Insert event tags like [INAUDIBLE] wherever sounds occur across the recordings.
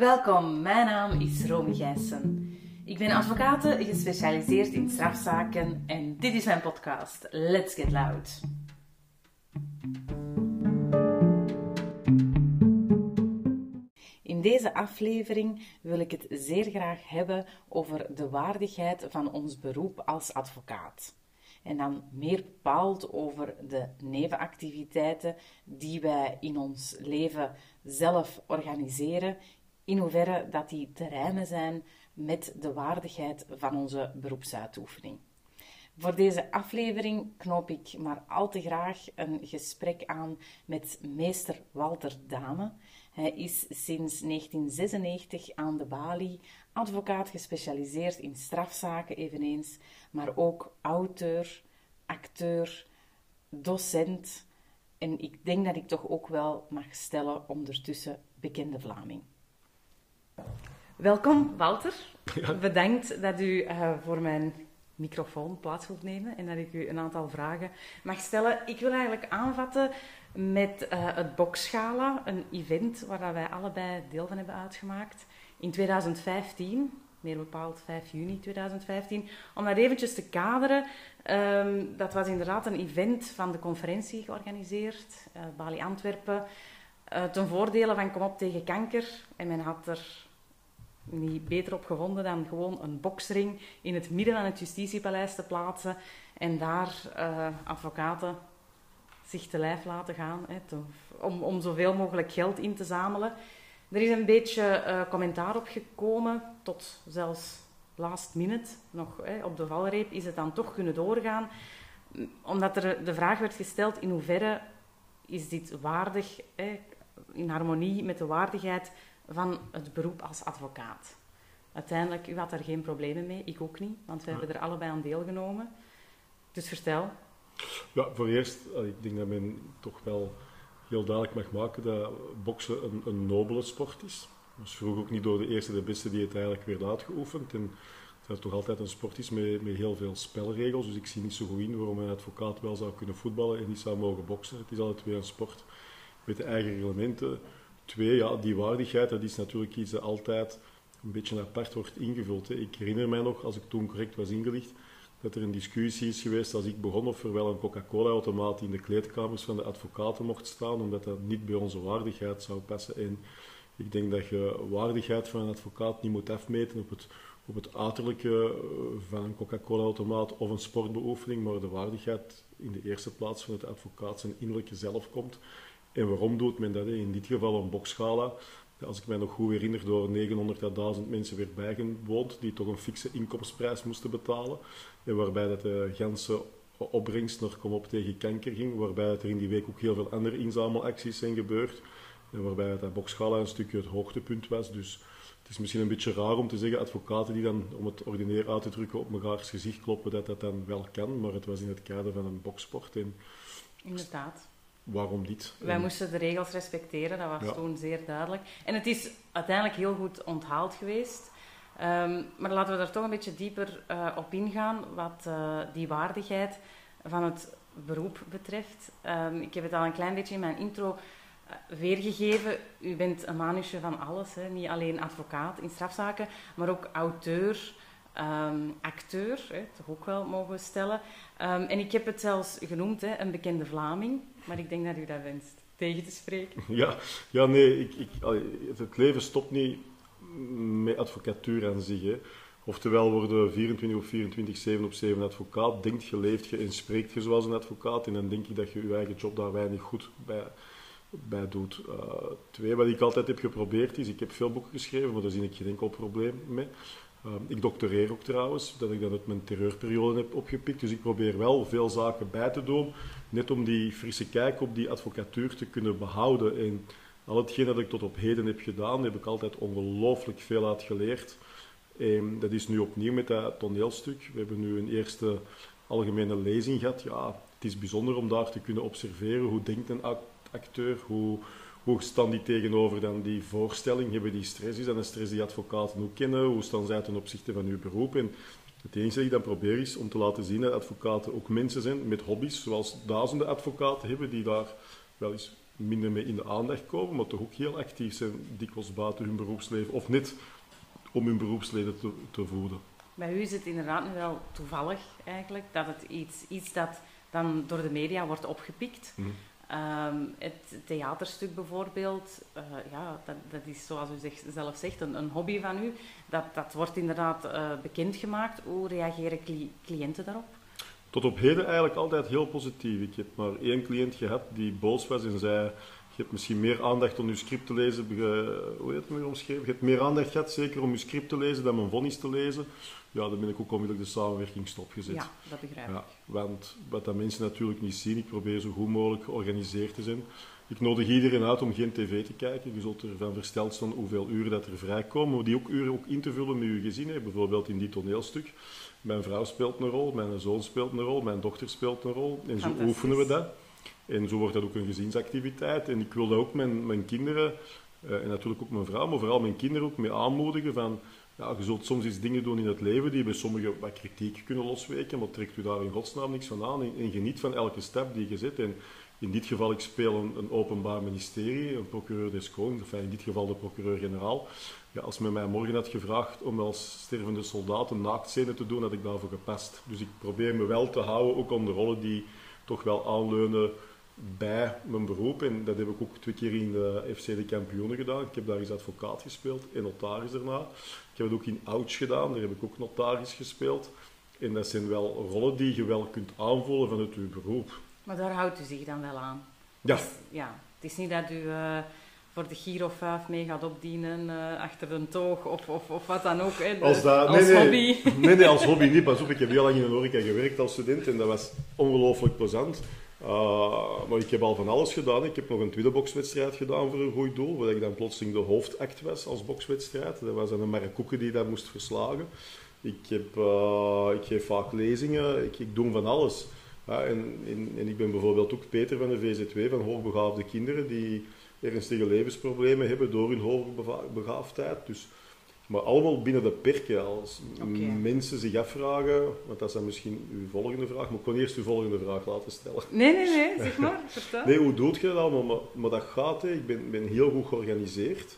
Welkom, mijn naam is Romy Gijssen. Ik ben advocaat gespecialiseerd in strafzaken en dit is mijn podcast Let's Get Loud. In deze aflevering wil ik het zeer graag hebben over de waardigheid van ons beroep als advocaat. En dan meer bepaald over de nevenactiviteiten die wij in ons leven zelf organiseren, in hoeverre dat die te rijmen zijn met de waardigheid van onze beroepsuitoefening. Voor deze aflevering knoop ik maar al te graag een gesprek aan met meester Walter Dame. Hij is sinds 1996 aan de balie, advocaat gespecialiseerd in strafzaken eveneens, maar ook auteur, acteur, docent en ik denk dat ik toch ook wel mag stellen ondertussen bekende Vlaming. Welkom, Walter. Bedankt dat u uh, voor mijn microfoon plaats wilt nemen en dat ik u een aantal vragen mag stellen. Ik wil eigenlijk aanvatten met uh, het Boxgala, een event waar wij allebei deel van hebben uitgemaakt. In 2015, meer bepaald 5 juni 2015. Om dat eventjes te kaderen, um, dat was inderdaad een event van de conferentie georganiseerd, uh, Bali Antwerpen, uh, ten voordele van Kom op tegen kanker. En men had er niet beter op gevonden dan gewoon een boksring in het midden van het justitiepaleis te plaatsen en daar uh, advocaten zich te lijf laten gaan hè, om, om zoveel mogelijk geld in te zamelen. Er is een beetje uh, commentaar op gekomen, tot zelfs last minute, nog hè, op de valreep, is het dan toch kunnen doorgaan. Omdat er de vraag werd gesteld in hoeverre is dit waardig, hè, in harmonie met de waardigheid van het beroep als advocaat. Uiteindelijk, u had daar geen problemen mee, ik ook niet, want we hebben er allebei aan deelgenomen. Dus vertel. Ja, voor eerst, ik denk dat men toch wel heel duidelijk mag maken dat boksen een, een nobele sport is. Dat was vroeger ook niet door de eerste de beste die het eigenlijk werd uitgeoefend. En dat het toch altijd een sport is met, met heel veel spelregels. Dus ik zie niet zo goed in waarom een advocaat wel zou kunnen voetballen en niet zou mogen boksen. Het is altijd weer een sport met de eigen reglementen Twee, ja, die waardigheid, dat is natuurlijk iets dat altijd een beetje apart wordt ingevuld. Hè. Ik herinner mij nog, als ik toen correct was ingelicht, dat er een discussie is geweest als ik begon of er wel een Coca-Cola-automaat in de kleedkamers van de advocaten mocht staan, omdat dat niet bij onze waardigheid zou passen. En ik denk dat je waardigheid van een advocaat niet moet afmeten op het, op het uiterlijke eh, van een Coca-Cola-automaat of een sportbeoefening, maar de waardigheid in de eerste plaats van het advocaat zijn innerlijke zelf komt. En waarom doet men dat? In dit geval een boksgala. Als ik mij nog goed herinner, door 900.000 mensen werd bijgewoond, die toch een fikse inkomstprijs moesten betalen. En waarbij dat de ganse opbrengst naar Kom op tegen kanker ging. Waarbij dat er in die week ook heel veel andere inzamelacties zijn gebeurd. En waarbij dat boksgala een stukje het hoogtepunt was. Dus het is misschien een beetje raar om te zeggen, advocaten die dan, om het ordinair uit te drukken, op mekaars gezicht kloppen, dat dat dan wel kan. Maar het was in het kader van een boksport. En Inderdaad waarom niet? Wij moesten de regels respecteren, dat was toen zeer duidelijk. En het is uiteindelijk heel goed onthaald geweest. Um, maar laten we daar toch een beetje dieper uh, op ingaan, wat uh, die waardigheid van het beroep betreft. Um, ik heb het al een klein beetje in mijn intro uh, weergegeven. U bent een manusje van alles, hè? niet alleen advocaat in strafzaken, maar ook auteur, um, acteur, hè, toch ook wel mogen stellen. Um, en ik heb het zelfs genoemd, hè, een bekende Vlaming, maar ik denk dat u dat wenst tegen te spreken. [LAUGHS] Ja, ja nee, ik, ik, het leven stopt niet met advocatuur aan zich. Oftewel worden 24 of 24, 7 op 7 advocaat. Denkt je, leeft je en spreekt je zoals een advocaat. En dan denk ik dat je je eigen job daar weinig goed bij, bij doet. Uh, twee, wat ik altijd heb geprobeerd is, ik heb veel boeken geschreven, maar daar zie ik geen enkel probleem mee. Uh, ik doctoreer ook trouwens, dat ik dat uit mijn terreurperiode heb opgepikt. Dus ik probeer wel veel zaken bij te doen, net om die frisse kijk op die advocatuur te kunnen behouden. En al hetgeen dat ik tot op heden heb gedaan, heb ik altijd ongelooflijk veel uit geleerd. En dat is nu opnieuw met dat toneelstuk. We hebben nu een eerste algemene lezing gehad. Ja, het is bijzonder om daar te kunnen observeren hoe denkt een acteur, hoe hoe staan die tegenover dan die voorstelling? Hebben die stress? Is dat een stress die advocaten ook kennen? Hoe staan zij ten opzichte van uw beroep? En het enige dat ik dan probeer is om te laten zien dat advocaten ook mensen zijn met hobby's, zoals duizenden advocaten hebben die daar wel eens minder mee in de aandacht komen, maar toch ook heel actief zijn, dikwijls buiten hun beroepsleven, of net om hun beroepsleden te, te voeden. Bij u is het inderdaad nu wel toevallig eigenlijk dat het iets, iets dat dan door de media wordt opgepikt. Mhm. Ehm, het theaterstuk bijvoorbeeld, uh, ja, dat, dat, is zoals u zelf zegt een, een, hobby van u. Dat, dat wordt inderdaad uh, bekendgemaakt. Hoe reageren cliënten daarop? Tot op heden eigenlijk altijd heel positief. Ik heb maar één cliënt gehad die boos was en zei: Je hebt misschien meer aandacht om je script te lezen. Hoe heet het nu omschreven? Je hebt meer aandacht gehad, zeker om je script te lezen, dan mijn vonnis te lezen. Ja, dan ben ik ook onmiddellijk de samenwerking stopgezet. Ja, dat begrijp ik. Ja, want wat dat mensen natuurlijk niet zien, ik probeer zo goed mogelijk georganiseerd te zijn. Ik nodig iedereen uit om geen tv te kijken. Je zult ervan versteld staan hoeveel uren dat er vrijkomen. Maar die ook uren ook in te vullen met je gezin. Hè. Bijvoorbeeld in die toneelstuk. Mijn vrouw speelt een rol, mijn zoon speelt een rol, mijn dochter speelt een rol. En zo oefenen we dat. En zo wordt dat ook een gezinsactiviteit. En ik wil dat ook mijn, mijn kinderen, uh, en natuurlijk ook mijn vrouw, maar vooral mijn kinderen ook mee aanmoedigen van... Ja, je zult soms iets dingen doen in het leven die bij sommigen wat kritiek kunnen losweken, maar trekt u daar in godsnaam niks van aan en, en geniet van elke stap die je zet. En in dit geval, ik speel een, een openbaar ministerie, een procureur des Konings, in dit geval de procureur-generaal. Ja, als men mij morgen had gevraagd om als stervende soldaat een naaktscène te doen, had ik daarvoor gepast. Dus ik probeer me wel te houden, ook om de rollen die toch wel aanleunen bij mijn beroep. En dat heb ik ook twee keer in de FC de Kampioenen gedaan. Ik heb daar eens advocaat gespeeld en notaris daarna. Ik heb het ook in Ouch gedaan, daar heb ik ook notaris gespeeld. En dat zijn wel rollen die je wel kunt aanvoelen vanuit je beroep. Maar daar houdt u zich dan wel aan? Ja. Dus, ja. Het is niet dat u uh, voor de Giro 5 mee gaat opdienen uh, achter een toog of, of, of wat dan ook. Hè, de, als, dat, als nee, hobby. Nee, nee, nee, als hobby niet. Pas op, ik heb heel lang in een horeca gewerkt als student en dat was ongelooflijk plezant. Uh, maar ik heb al van alles gedaan. Ik heb nog een tweede bokswedstrijd gedaan voor een goed doel, waar ik dan plotseling de hoofdact was als bokswedstrijd. Dat was een Marokkoeken die dat moest verslagen. Ik, heb, uh, ik geef vaak lezingen, ik, ik doe van alles. En, en, en, ik ben bijvoorbeeld ook Peter van de VZW, van hoogbegaafde kinderen, die ernstige levensproblemen hebben door hun hoogbegaafdheid. Dus, maar allemaal binnen de perken. Als mensen zich afvragen, want dat is dan misschien uw volgende vraag, maar ik kon eerst uw volgende vraag laten stellen. Nee, nee, nee, zeg maar, [LAUGHS] vertel. Nee, hoe doet je dat allemaal? Maar, maar dat gaat, hè. ik ben, ben heel goed georganiseerd.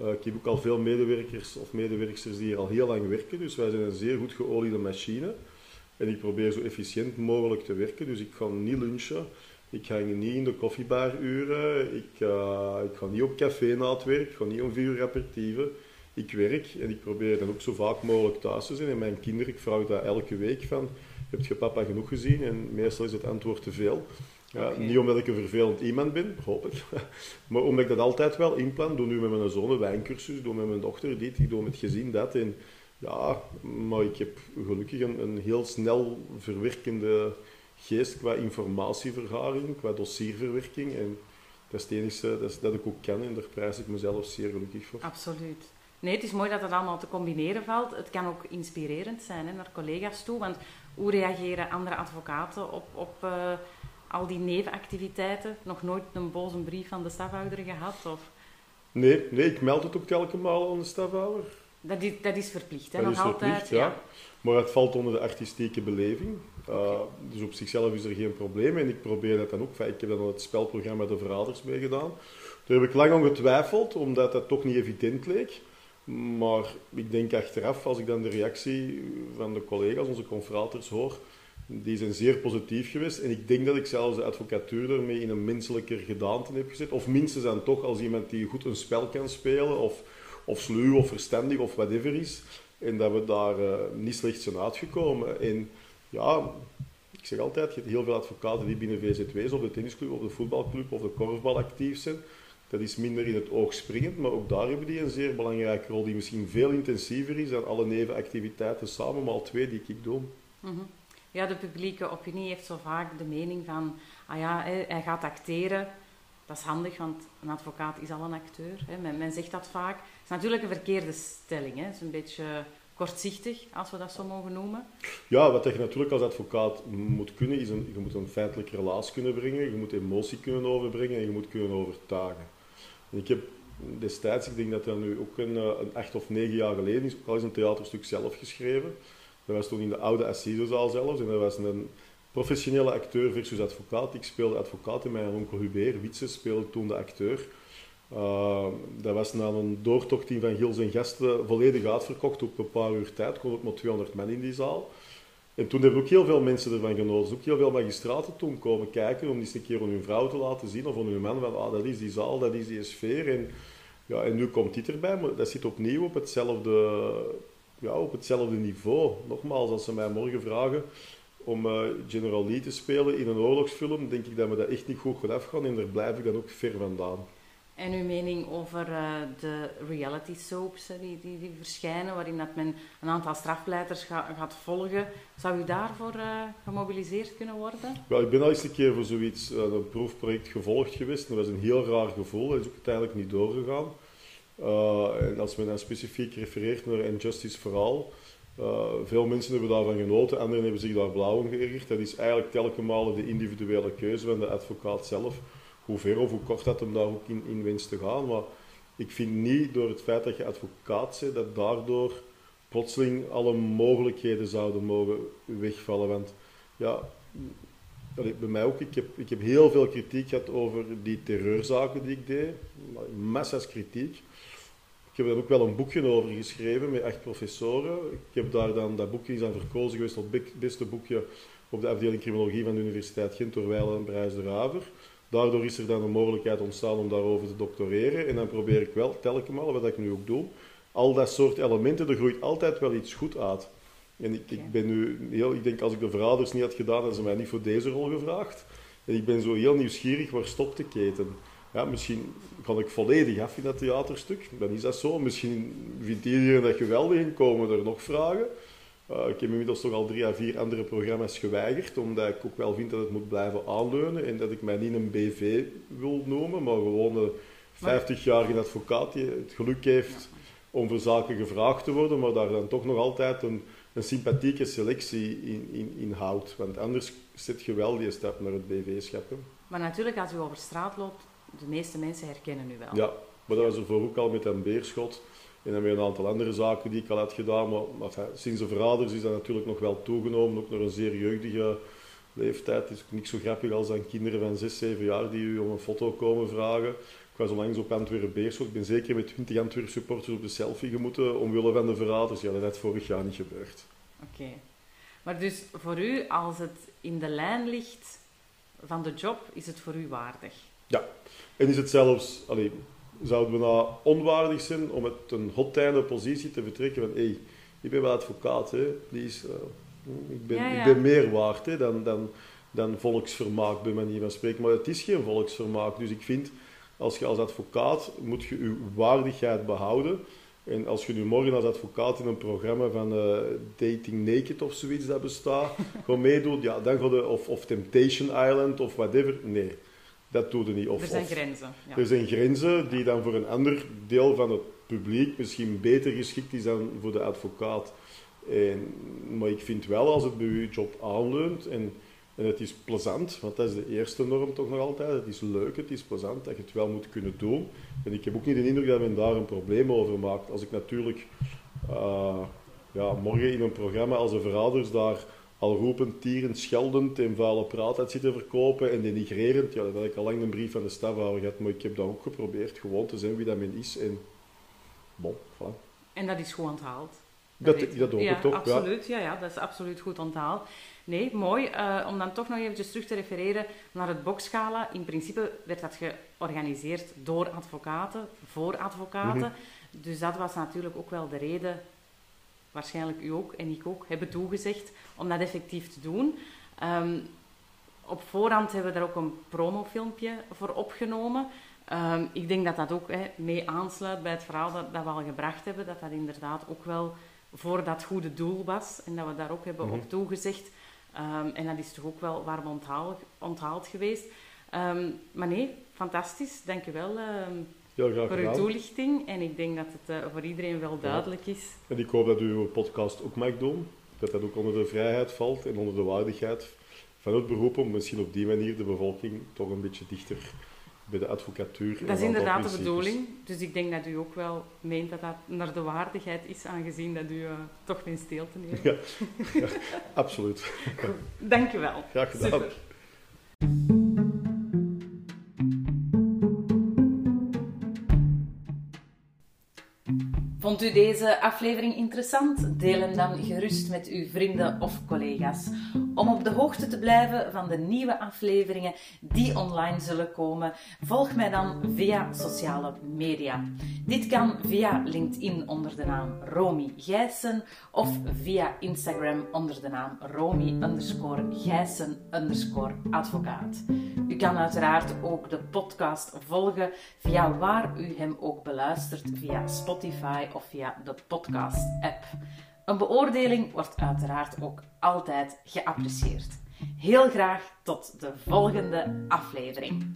Uh, ik heb ook al veel medewerkers of medewerkers die hier al heel lang werken, dus wij zijn een zeer goed geoliede machine. En ik probeer zo efficiënt mogelijk te werken. Dus ik ga niet lunchen. Ik ga niet in de koffiebaruren. Ik, uh, ik ga niet op café na het werk. Ik ga niet om vier uur aperitieven. Ik werk en ik probeer dan ook zo vaak mogelijk thuis te zijn. En mijn kinderen, ik vraag dat elke week van, heb je papa genoeg gezien? En meestal is het antwoord te veel. Ja, Niet omdat ik een vervelend iemand ben, hoop ik. [LAUGHS] maar omdat ik dat altijd wel inplan. Doe nu met mijn zoon een wijncursus, doe met mijn dochter dit, ik doe met gezin dat. En ja, maar ik heb gelukkig een, een heel snel verwerkende geest qua informatievergaring, qua dossierverwerking. En dat is het enige dat, dat ik ook kan en daar prijs ik mezelf zeer gelukkig voor. Absoluut. Nee, het is mooi dat het allemaal te combineren valt. Het kan ook inspirerend zijn hè, naar collega's toe. Want hoe reageren andere advocaten op, op uh, al die nevenactiviteiten? Nog nooit een boze brief van de stafhouder gehad? Of? Nee, nee, ik meld het ook telkens maal aan de stafhouder. Dat is, dat is verplicht, hè? Dat nog is verplicht, altijd. Ja. Maar het valt onder de artistieke beleving. Uh, dus op zichzelf is er geen probleem. En ik probeer dat dan ook. Ik heb dan het spelprogramma De Verraders mee gedaan. Daar heb ik lang aan getwijfeld, omdat dat toch niet evident leek. Maar ik denk achteraf, als ik dan de reactie van de collega's, onze confraters, hoor, die zijn zeer positief geweest. En ik denk dat ik zelfs de advocatuur daarmee in een menselijker gedaante heb gezet. Of minstens dan toch als iemand die goed een spel kan spelen, of of sluw of verstandig of whatever is. En dat we daar uh, niet slecht zijn uitgekomen. En ja, ik zeg altijd, je hebt heel veel advocaten die binnen VZW's of de tennisclub of de voetbalclub of de korfbal actief zijn. Dat is minder in het oog springend, maar ook daar hebben die een zeer belangrijke rol die misschien veel intensiever is dan alle nevenactiviteiten samen, maar al twee die ik doe. Mhm. Ja, de publieke opinie heeft zo vaak de mening van, ah ja, hij gaat acteren, dat is handig, want een advocaat is al een acteur. Hè. Men, men, zegt dat vaak. Het is natuurlijk een verkeerde stelling. Hè. Het is een beetje kortzichtig, als we dat zo mogen noemen. Ja, wat je natuurlijk als advocaat moet kunnen, is een, je moet een feitelijk relaas kunnen brengen, je moet emotie kunnen overbrengen en je moet kunnen overtuigen. Ik heb destijds, ik denk dat dat nu ook een, eh, een acht of negen jaar geleden is, ook al eens een theaterstuk zelf geschreven. Dat was toen in de oude Assisezaal zelfs en dat was een professionele acteur versus advocaat. Ik speelde advocaat en mijn onkel Hubert Witse speelde toen de acteur. Uh, dat was na een doortocht van Gils en Gasten volledig uitverkocht. Op een paar uur tijd kon ook maar 200 man in die zaal. En toen hebben ook heel veel mensen ervan genoten. Dus ook heel veel magistraten toen komen kijken om eens een keer aan hun vrouw te laten zien of aan hun man. Van, ah, dat is die zaal, dat is die sfeer. En, ja, en nu komt dit erbij, maar dat zit opnieuw op hetzelfde, ja, op hetzelfde niveau. Nogmaals, als ze mij morgen vragen om uh, General Lee te spelen in een oorlogsfilm, denk ik dat me dat echt niet goed gaat afgaan en daar blijf ik dan ook ver vandaan. En uw mening over uh, de reality soaps die, die, die, verschijnen, waarin dat men een aantal strafpleiters ga, gaat volgen, zou u daarvoor uh, gemobiliseerd kunnen worden? Ja, ik ben al eens een keer voor zoiets, uh, een proefproject gevolgd geweest. Dat was een heel raar gevoel, dat is ook uiteindelijk niet doorgegaan. en als men dan specifiek refereert naar Injustice for All, veel mensen hebben daarvan genoten, anderen hebben zich daar blauw om geërgerd. Dat is eigenlijk telkens de individuele keuze van de advocaat zelf hoe ver of hoe kort dat hem daar ook in, in wenst te gaan. Maar ik vind niet door het feit dat je advocaat bent, dat daardoor plotseling alle mogelijkheden zouden mogen wegvallen. Want ja, bij mij ook, ik heb, ik heb heel veel kritiek gehad over die terreurzaken die ik deed. Massa's kritiek. Ik heb daar ook wel een boekje over geschreven met acht professoren. Ik heb daar dan, dat boekje is aan verkozen geweest tot beste boekje op de afdeling criminologie van de Universiteit Gent door Weilen en Brijs de Raver. Daardoor is er dan een mogelijkheid ontstaan om daarover te doctoreren. En dan probeer ik wel, telkens wat ik nu ook doe, al dat soort elementen, er groeit altijd wel iets goed uit. En ik, ik ben nu heel, ik denk als ik de verraders niet had gedaan, hadden ze mij niet voor deze rol gevraagd. En ik ben zo heel nieuwsgierig, waar stopt de keten? Ja, misschien kan ik volledig af in dat theaterstuk, dan is dat zo. Misschien vindt iedereen dat geweldig en komen er nog vragen. Uh, ik heb inmiddels toch al drie à vier andere programma's geweigerd, omdat ik ook wel vind dat het moet blijven aanleunen en dat ik mij niet een BV wil noemen, maar gewoon een 50-jarige advocaat die het geluk heeft om voor zaken gevraagd te worden, maar daar dan toch nog altijd een, een sympathieke selectie in, in, in houdt. Want anders zit je wel die stap naar het BV-schap. Maar natuurlijk, als u over straat loopt, de meeste mensen herkennen u wel. Ja, maar dat was er voor ook al met een beerschot. En dan weer een aantal andere zaken die ik al had gedaan. Maar, maar sinds de verraders is dat natuurlijk nog wel toegenomen, ook naar een zeer jeugdige leeftijd. Het is ook niet zo grappig als dan kinderen van 6, 7 jaar die u om een foto komen vragen. Ik was onlangs op Antwerpen Beerschot. Ik ben zeker met 20 Antwerp supporters op de selfie gemoeten omwille van de verraders. Ja, dat is vorig jaar niet gebeurd. Oké. Maar dus voor u, als het in de lijn ligt van de job, is het voor u waardig? Ja. En is het zelfs... Allee, zouden we nou onwaardig zijn om met een hotijne positie te vertrekken van hé, hey, ik ben wel advocaat, hè, please, uh, ik, ben, ik ben meer waard hè, dan, dan, dan volksvermaak bij manier van spreken. Maar het is geen volksvermaak, dus ik vind, als je als advocaat moet je je waardigheid behouden. En als je nu morgen als advocaat in een programma van uh, Dating Naked of zoiets dat bestaat, [LAUGHS] gewoon meedoet, ja, dan of, of Temptation Island of whatever, nee dat doe je niet. Of, er zijn grenzen. Ja. Er zijn grenzen die dan voor een ander deel van het publiek misschien beter geschikt is dan voor de advocaat. En, maar ik vind wel, als het bij uw job aanleunt en, en het is plezant, want dat is de eerste norm toch nog altijd, het is leuk, het is plezant, dat je het wel moet kunnen doen. En ik heb ook niet de indruk dat men daar een probleem over maakt. Als ik natuurlijk uh, ja, morgen in een programma als de verraders daar al roepend, tierend, scheldend en vuile praat uit zitten verkopen en denigrerend. Ja, dat had ik al lang een brief van de stafhouder gehad, maar ik heb dat ook geprobeerd, gewoon te zijn wie dat men is. En bon, voilà. En dat is goed onthaald. Dat, dat, dat hoop ja, ik toch, absoluut, ja. ja. dat is absoluut goed onthaald. Nee, mooi. Uh, om dan toch nog eventjes terug te refereren naar het boksgala. In principe werd dat georganiseerd door advocaten, voor advocaten. Mhm. Dus dat was natuurlijk ook wel de reden waarschijnlijk u ook en ik ook, hebben toegezegd om dat effectief te doen. Um, op voorhand hebben we daar ook een promofilmpje voor opgenomen. Um, ik denk dat dat ook he, mee aansluit bij het verhaal dat, dat, we al gebracht hebben, dat dat inderdaad ook wel voor dat goede doel was en dat we daar ook hebben mm -hmm. op toegezegd. Um, en dat is toch ook wel warm onthaald, onthaald geweest. maar nee, fantastisch, dank u wel. Voor uw toelichting. En ik denk dat het uh, voor iedereen wel duidelijk is. En ik hoop dat u uw podcast ook mag doen. Dat dat ook onder de vrijheid valt en onder de waardigheid van het beroep om misschien op die manier de bevolking toch een beetje dichter bij de advocatuur. Dat is inderdaad de bedoeling. Dus ik denk dat u ook wel meent dat dat naar de waardigheid is, aangezien dat u uh, toch wens deel te nemen. Ja, ja absoluut. [LAUGHS] Dank u wel. Graag gedaan. Super. Vond u deze aflevering interessant? Deel hem dan gerust met uw vrienden of collega's. Om op de hoogte te blijven van de nieuwe afleveringen die online zullen komen, volg mij dan via sociale media. Dit kan via LinkedIn onder de naam Romy Gijssen of via Instagram onder de naam Romy underscore Gijssen underscore advocaat. U kan uiteraard ook de podcast volgen via waar u hem ook beluistert, via Spotify of via de podcast-app. Een beoordeling wordt uiteraard ook altijd geapprecieerd. Heel graag tot de volgende aflevering.